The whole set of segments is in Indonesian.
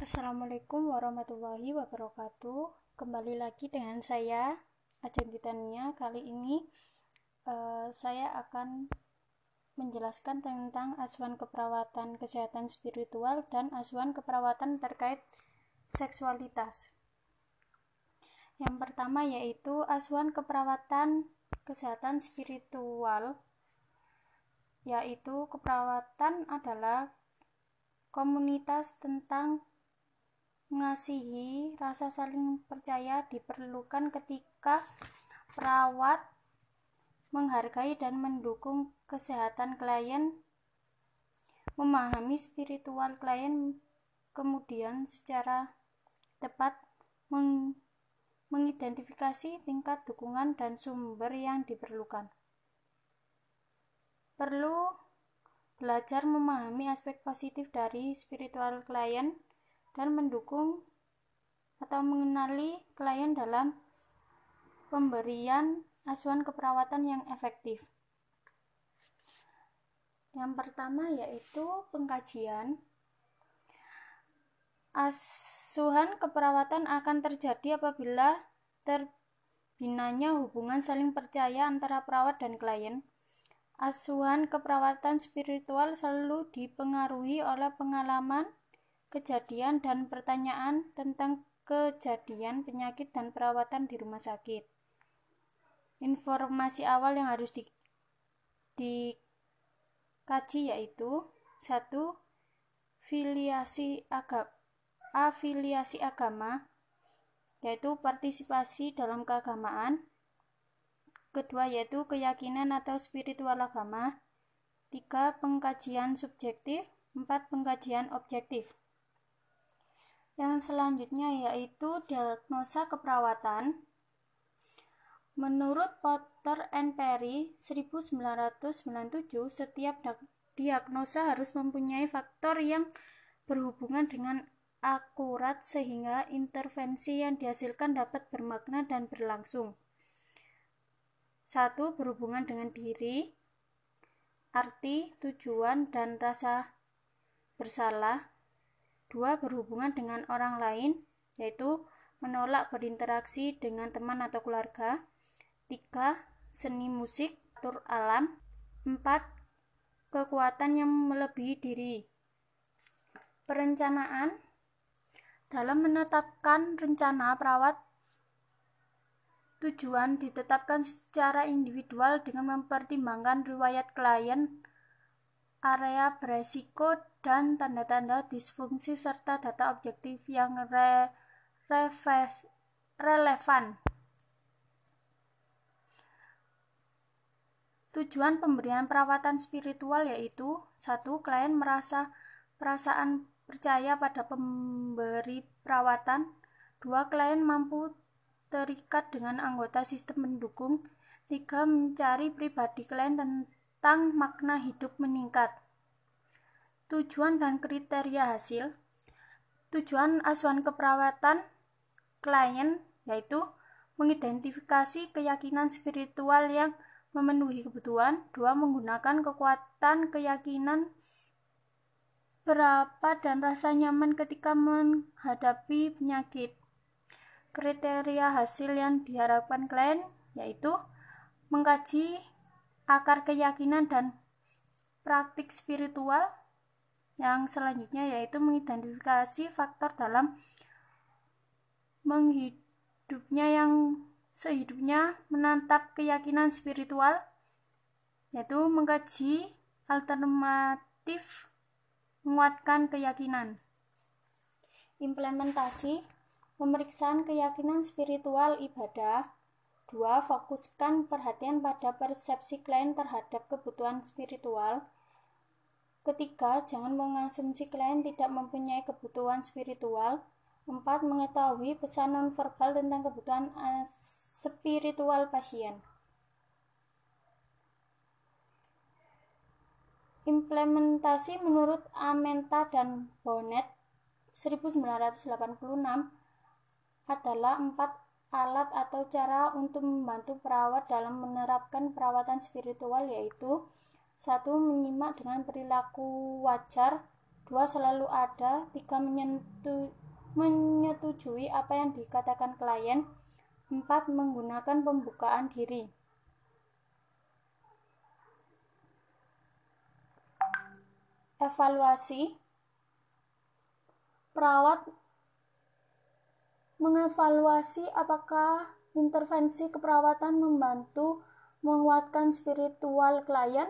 Assalamualaikum warahmatullahi wabarakatuh. Kembali lagi dengan saya Ajeng. Kali ini uh, saya akan menjelaskan tentang asuhan keperawatan kesehatan spiritual dan asuhan keperawatan terkait seksualitas. Yang pertama yaitu asuhan keperawatan kesehatan spiritual yaitu keperawatan adalah komunitas tentang mengasihi rasa saling percaya diperlukan ketika perawat menghargai dan mendukung kesehatan klien, memahami spiritual klien, kemudian secara tepat meng mengidentifikasi tingkat dukungan dan sumber yang diperlukan. Perlu belajar memahami aspek positif dari spiritual klien dan mendukung atau mengenali klien dalam pemberian asuhan keperawatan yang efektif. Yang pertama yaitu pengkajian. Asuhan keperawatan akan terjadi apabila terbinanya hubungan saling percaya antara perawat dan klien. Asuhan keperawatan spiritual selalu dipengaruhi oleh pengalaman kejadian dan pertanyaan tentang kejadian penyakit dan perawatan di rumah sakit. Informasi awal yang harus di, dikaji yaitu satu filiasi agama afiliasi agama yaitu partisipasi dalam keagamaan. Kedua yaitu keyakinan atau spiritual agama. Tiga pengkajian subjektif. Empat pengkajian objektif yang selanjutnya yaitu diagnosa keperawatan. Menurut Potter and Perry 1997, setiap diagnosa harus mempunyai faktor yang berhubungan dengan akurat sehingga intervensi yang dihasilkan dapat bermakna dan berlangsung. Satu, berhubungan dengan diri, arti, tujuan, dan rasa bersalah. Dua, berhubungan dengan orang lain, yaitu menolak berinteraksi dengan teman atau keluarga. Tiga, seni musik, atur alam. Empat, kekuatan yang melebihi diri. Perencanaan dalam menetapkan rencana perawat tujuan ditetapkan secara individual dengan mempertimbangkan riwayat klien, area beresiko dan tanda-tanda disfungsi serta data objektif yang re relevan. Tujuan pemberian perawatan spiritual yaitu satu klien merasa perasaan percaya pada pemberi perawatan, dua klien mampu terikat dengan anggota sistem mendukung, tiga mencari pribadi klien tentang makna hidup meningkat. Tujuan dan kriteria hasil. Tujuan asuhan keperawatan klien yaitu mengidentifikasi keyakinan spiritual yang memenuhi kebutuhan. Dua, menggunakan kekuatan keyakinan berapa dan rasa nyaman ketika menghadapi penyakit. Kriteria hasil yang diharapkan klien yaitu mengkaji akar keyakinan dan praktik spiritual, yang selanjutnya yaitu mengidentifikasi faktor dalam menghidupnya yang sehidupnya menantap keyakinan spiritual yaitu mengkaji alternatif menguatkan keyakinan. Implementasi pemeriksaan keyakinan spiritual ibadah dua fokuskan perhatian pada persepsi klien terhadap kebutuhan spiritual Ketiga, jangan mengasumsi klien tidak mempunyai kebutuhan spiritual. Empat, mengetahui pesan nonverbal tentang kebutuhan uh, spiritual pasien. Implementasi menurut Amenta dan Bonnet 1986 adalah empat alat atau cara untuk membantu perawat dalam menerapkan perawatan spiritual yaitu satu menyimak dengan perilaku wajar dua selalu ada, tiga menyentuh, menyetujui apa yang dikatakan klien, empat menggunakan pembukaan diri. Evaluasi perawat mengevaluasi apakah intervensi keperawatan membantu menguatkan spiritual klien.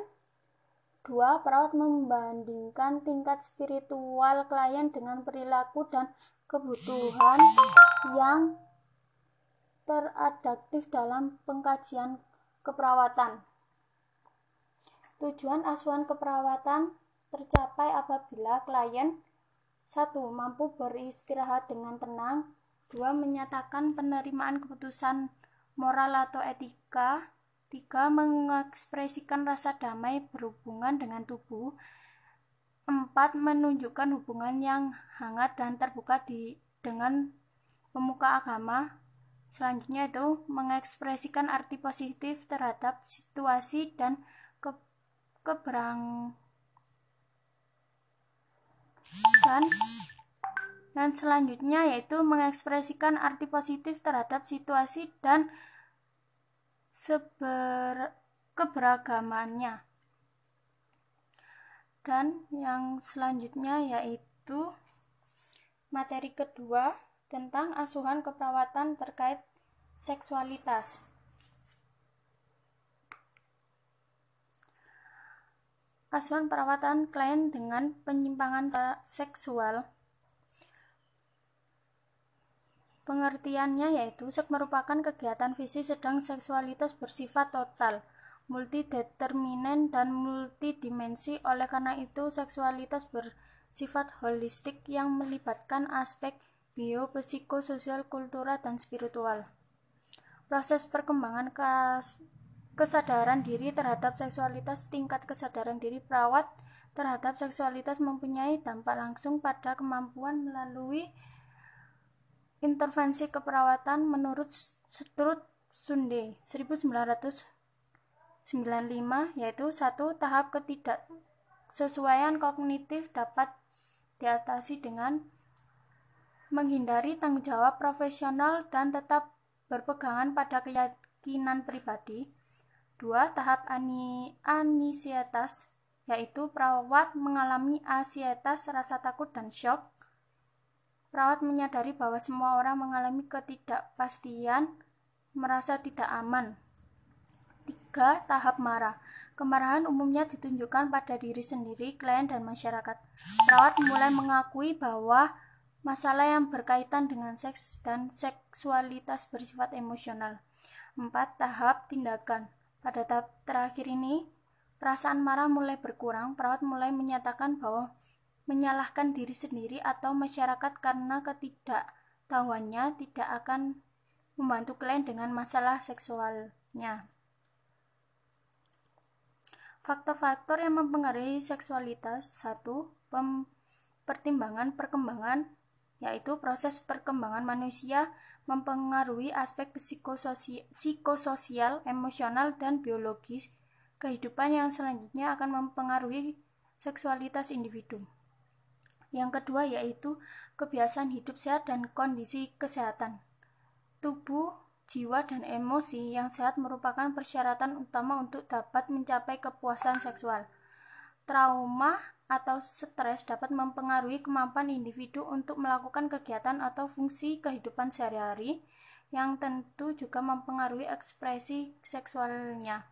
Dua, perawat membandingkan tingkat spiritual klien dengan perilaku dan kebutuhan yang teradaptif dalam pengkajian keperawatan. Tujuan asuhan keperawatan tercapai apabila klien satu mampu beristirahat dengan tenang, dua menyatakan penerimaan keputusan moral atau etika, Tiga, mengekspresikan rasa damai berhubungan dengan tubuh. Empat, menunjukkan hubungan yang hangat dan terbuka di dengan pemuka agama. Selanjutnya itu mengekspresikan arti positif terhadap situasi dan ke, keberang dan dan selanjutnya yaitu mengekspresikan arti positif terhadap situasi dan seber keberagamannya. Dan yang selanjutnya yaitu materi kedua tentang asuhan keperawatan terkait seksualitas. Asuhan perawatan klien dengan penyimpangan seksual Pengertiannya yaitu seks merupakan kegiatan fisik sedang seksualitas bersifat total, multideterminan dan multidimensi. Oleh karena itu, seksualitas bersifat holistik yang melibatkan aspek bio, psikososial, kultural, dan spiritual. Proses perkembangan kes kesadaran diri terhadap seksualitas tingkat kesadaran diri perawat terhadap seksualitas mempunyai dampak langsung pada kemampuan melalui intervensi keperawatan menurut Strut Sunde 1995 yaitu satu tahap ketidaksesuaian kognitif dapat diatasi dengan menghindari tanggung jawab profesional dan tetap berpegangan pada keyakinan pribadi. Dua, tahap ani anisietas, yaitu perawat mengalami asietas, rasa takut dan shock. Perawat menyadari bahwa semua orang mengalami ketidakpastian, merasa tidak aman. Tiga, tahap marah. Kemarahan umumnya ditunjukkan pada diri sendiri, klien, dan masyarakat. Perawat mulai mengakui bahwa masalah yang berkaitan dengan seks dan seksualitas bersifat emosional. Empat, tahap tindakan. Pada tahap terakhir ini, perasaan marah mulai berkurang. Perawat mulai menyatakan bahwa menyalahkan diri sendiri atau masyarakat karena ketidaktahuannya tidak akan membantu klien dengan masalah seksualnya. Faktor-faktor yang mempengaruhi seksualitas satu pertimbangan perkembangan yaitu proses perkembangan manusia mempengaruhi aspek psikososial, psikososial, emosional, dan biologis. Kehidupan yang selanjutnya akan mempengaruhi seksualitas individu. Yang kedua yaitu kebiasaan hidup sehat dan kondisi kesehatan. Tubuh, jiwa, dan emosi yang sehat merupakan persyaratan utama untuk dapat mencapai kepuasan seksual. Trauma atau stres dapat mempengaruhi kemampuan individu untuk melakukan kegiatan atau fungsi kehidupan sehari-hari, yang tentu juga mempengaruhi ekspresi seksualnya.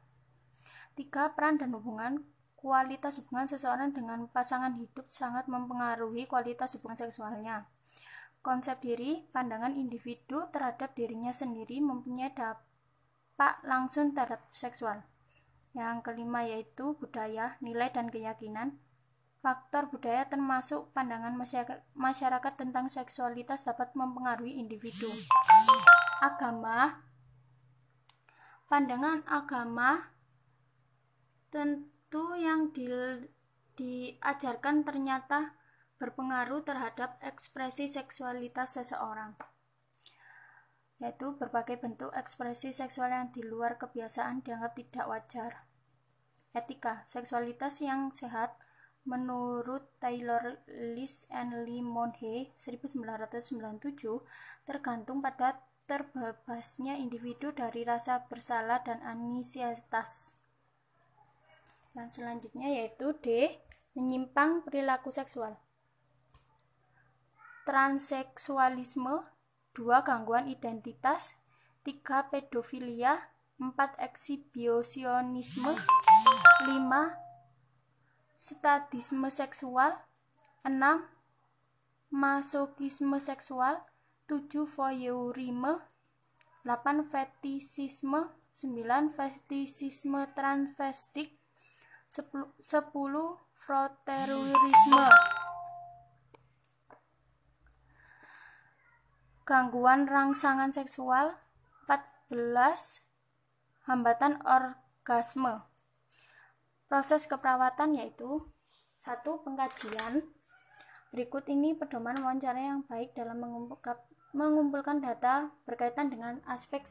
Tiga, peran dan hubungan Kualitas hubungan seseorang dengan pasangan hidup sangat mempengaruhi kualitas hubungan seksualnya. Konsep diri, pandangan individu terhadap dirinya sendiri mempunyai dampak langsung terhadap seksual. Yang kelima yaitu budaya, nilai, dan keyakinan. Faktor budaya termasuk pandangan masyarakat tentang seksualitas dapat mempengaruhi individu. Agama, pandangan agama tentu itu yang di, diajarkan ternyata berpengaruh terhadap ekspresi seksualitas seseorang yaitu berbagai bentuk ekspresi seksual yang di luar kebiasaan dianggap tidak wajar. Etika seksualitas yang sehat Menurut Taylor List and Lee Monhe 1997, tergantung pada terbebasnya individu dari rasa bersalah dan anxietas. Yang selanjutnya yaitu D. Menyimpang perilaku seksual. Transseksualisme 2. Gangguan identitas 3. Pedofilia 4. Eksibisionisme 5. Sadisme seksual 6. Masokisme seksual 7. Voyeurisme 8. Fetisisme 9. Fetisisme transvestik 10. Frotteurisme Gangguan rangsangan seksual 14 hambatan orgasme. Proses keperawatan yaitu satu pengkajian. Berikut ini pedoman wawancara yang baik dalam mengumpulkan data berkaitan dengan aspek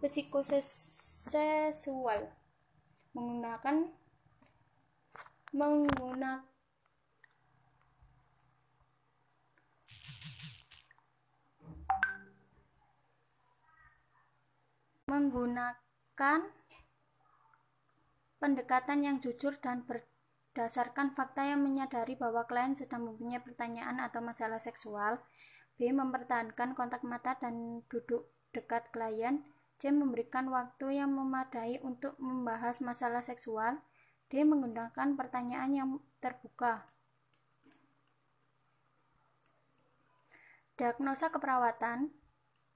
psikoseksual menggunakan menggunakan menggunakan pendekatan yang jujur dan berdasarkan fakta yang menyadari bahwa klien sedang mempunyai pertanyaan atau masalah seksual. B. Mempertahankan kontak mata dan duduk dekat klien. C. Memberikan waktu yang memadai untuk membahas masalah seksual. D. Menggunakan pertanyaan yang terbuka. Diagnosa keperawatan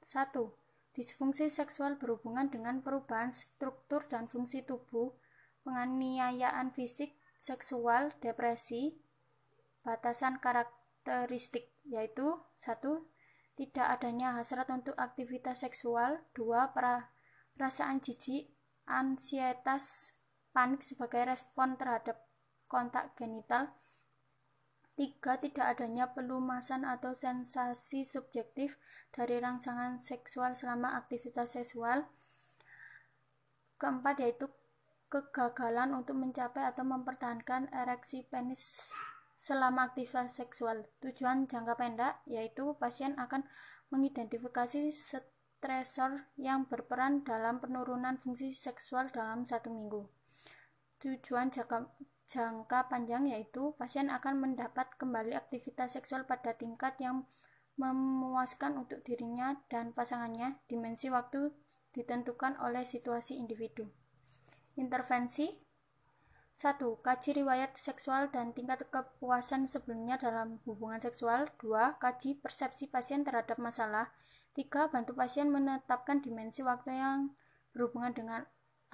1 Disfungsi seksual berhubungan dengan perubahan struktur dan fungsi tubuh, penganiayaan fisik, seksual, depresi, batasan karakteristik yaitu satu tidak adanya hasrat untuk aktivitas seksual, dua perasaan jijik, ansietas, panik sebagai respon terhadap kontak genital, Tiga, tidak adanya pelumasan atau sensasi subjektif dari rangsangan seksual selama aktivitas seksual. Keempat, yaitu kegagalan untuk mencapai atau mempertahankan ereksi penis selama aktivitas seksual. Tujuan jangka pendek yaitu pasien akan mengidentifikasi stresor yang berperan dalam penurunan fungsi seksual dalam satu minggu. Tujuan jangka jangka panjang yaitu pasien akan mendapat kembali aktivitas seksual pada tingkat yang memuaskan untuk dirinya dan pasangannya. Dimensi waktu ditentukan oleh situasi individu. Intervensi 1. Kaji riwayat seksual dan tingkat kepuasan sebelumnya dalam hubungan seksual. 2. Kaji persepsi pasien terhadap masalah. 3. Bantu pasien menetapkan dimensi waktu yang berhubungan dengan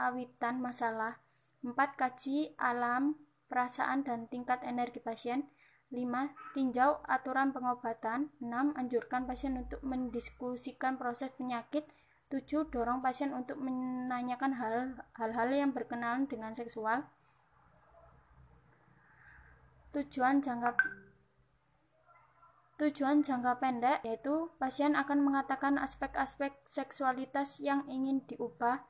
awitan masalah. 4. Kaji alam, perasaan, dan tingkat energi pasien. 5. Tinjau aturan pengobatan. 6. Anjurkan pasien untuk mendiskusikan proses penyakit. 7. Dorong pasien untuk menanyakan hal-hal yang berkenalan dengan seksual. Tujuan jangka Tujuan jangka pendek yaitu pasien akan mengatakan aspek-aspek seksualitas yang ingin diubah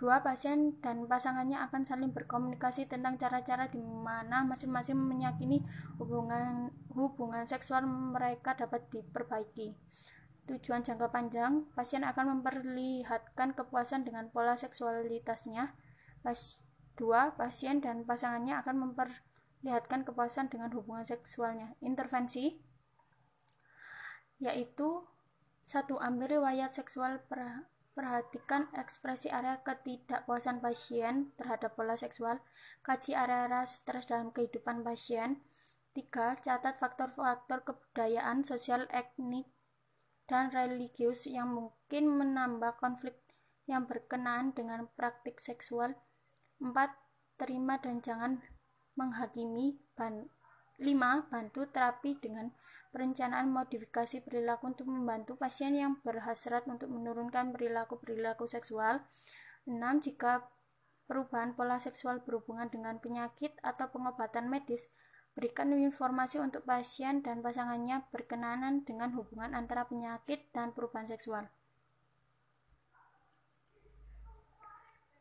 Dua pasien dan pasangannya akan saling berkomunikasi tentang cara-cara di mana masing-masing meyakini hubungan hubungan seksual mereka dapat diperbaiki. Tujuan jangka panjang, pasien akan memperlihatkan kepuasan dengan pola seksualitasnya. Pas, dua, pasien dan pasangannya akan memperlihatkan kepuasan dengan hubungan seksualnya. Intervensi yaitu satu ambil riwayat seksual per Perhatikan ekspresi area ketidakpuasan pasien terhadap pola seksual. Kaji area-area stres dalam kehidupan pasien. 3. Catat faktor-faktor kebudayaan, sosial, etnik, dan religius yang mungkin menambah konflik yang berkenaan dengan praktik seksual. 4. Terima dan jangan menghakimi. 5. Bantu terapi dengan perencanaan modifikasi perilaku untuk membantu pasien yang berhasrat untuk menurunkan perilaku-perilaku seksual. 6. Jika perubahan pola seksual berhubungan dengan penyakit atau pengobatan medis, berikan informasi untuk pasien dan pasangannya berkenaan dengan hubungan antara penyakit dan perubahan seksual.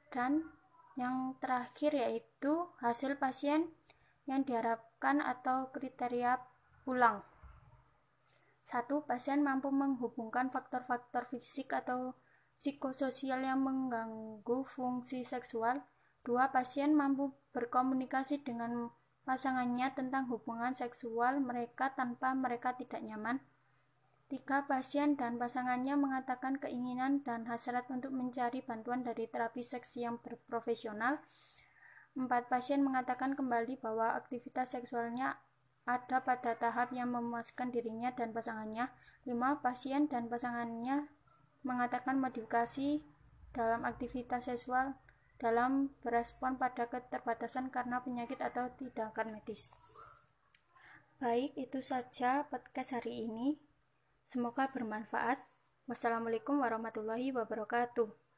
Dan yang terakhir yaitu hasil pasien yang diharap menetapkan atau kriteria pulang. Satu, pasien mampu menghubungkan faktor-faktor fisik atau psikososial yang mengganggu fungsi seksual. Dua, pasien mampu berkomunikasi dengan pasangannya tentang hubungan seksual mereka tanpa mereka tidak nyaman. Tiga, pasien dan pasangannya mengatakan keinginan dan hasrat untuk mencari bantuan dari terapi seks yang berprofesional. Empat, pasien mengatakan kembali bahwa aktivitas seksualnya ada pada tahap yang memuaskan dirinya dan pasangannya. Lima, pasien dan pasangannya mengatakan modifikasi dalam aktivitas seksual dalam berespon pada keterbatasan karena penyakit atau tindakan medis. Baik, itu saja podcast hari ini. Semoga bermanfaat. Wassalamualaikum warahmatullahi wabarakatuh.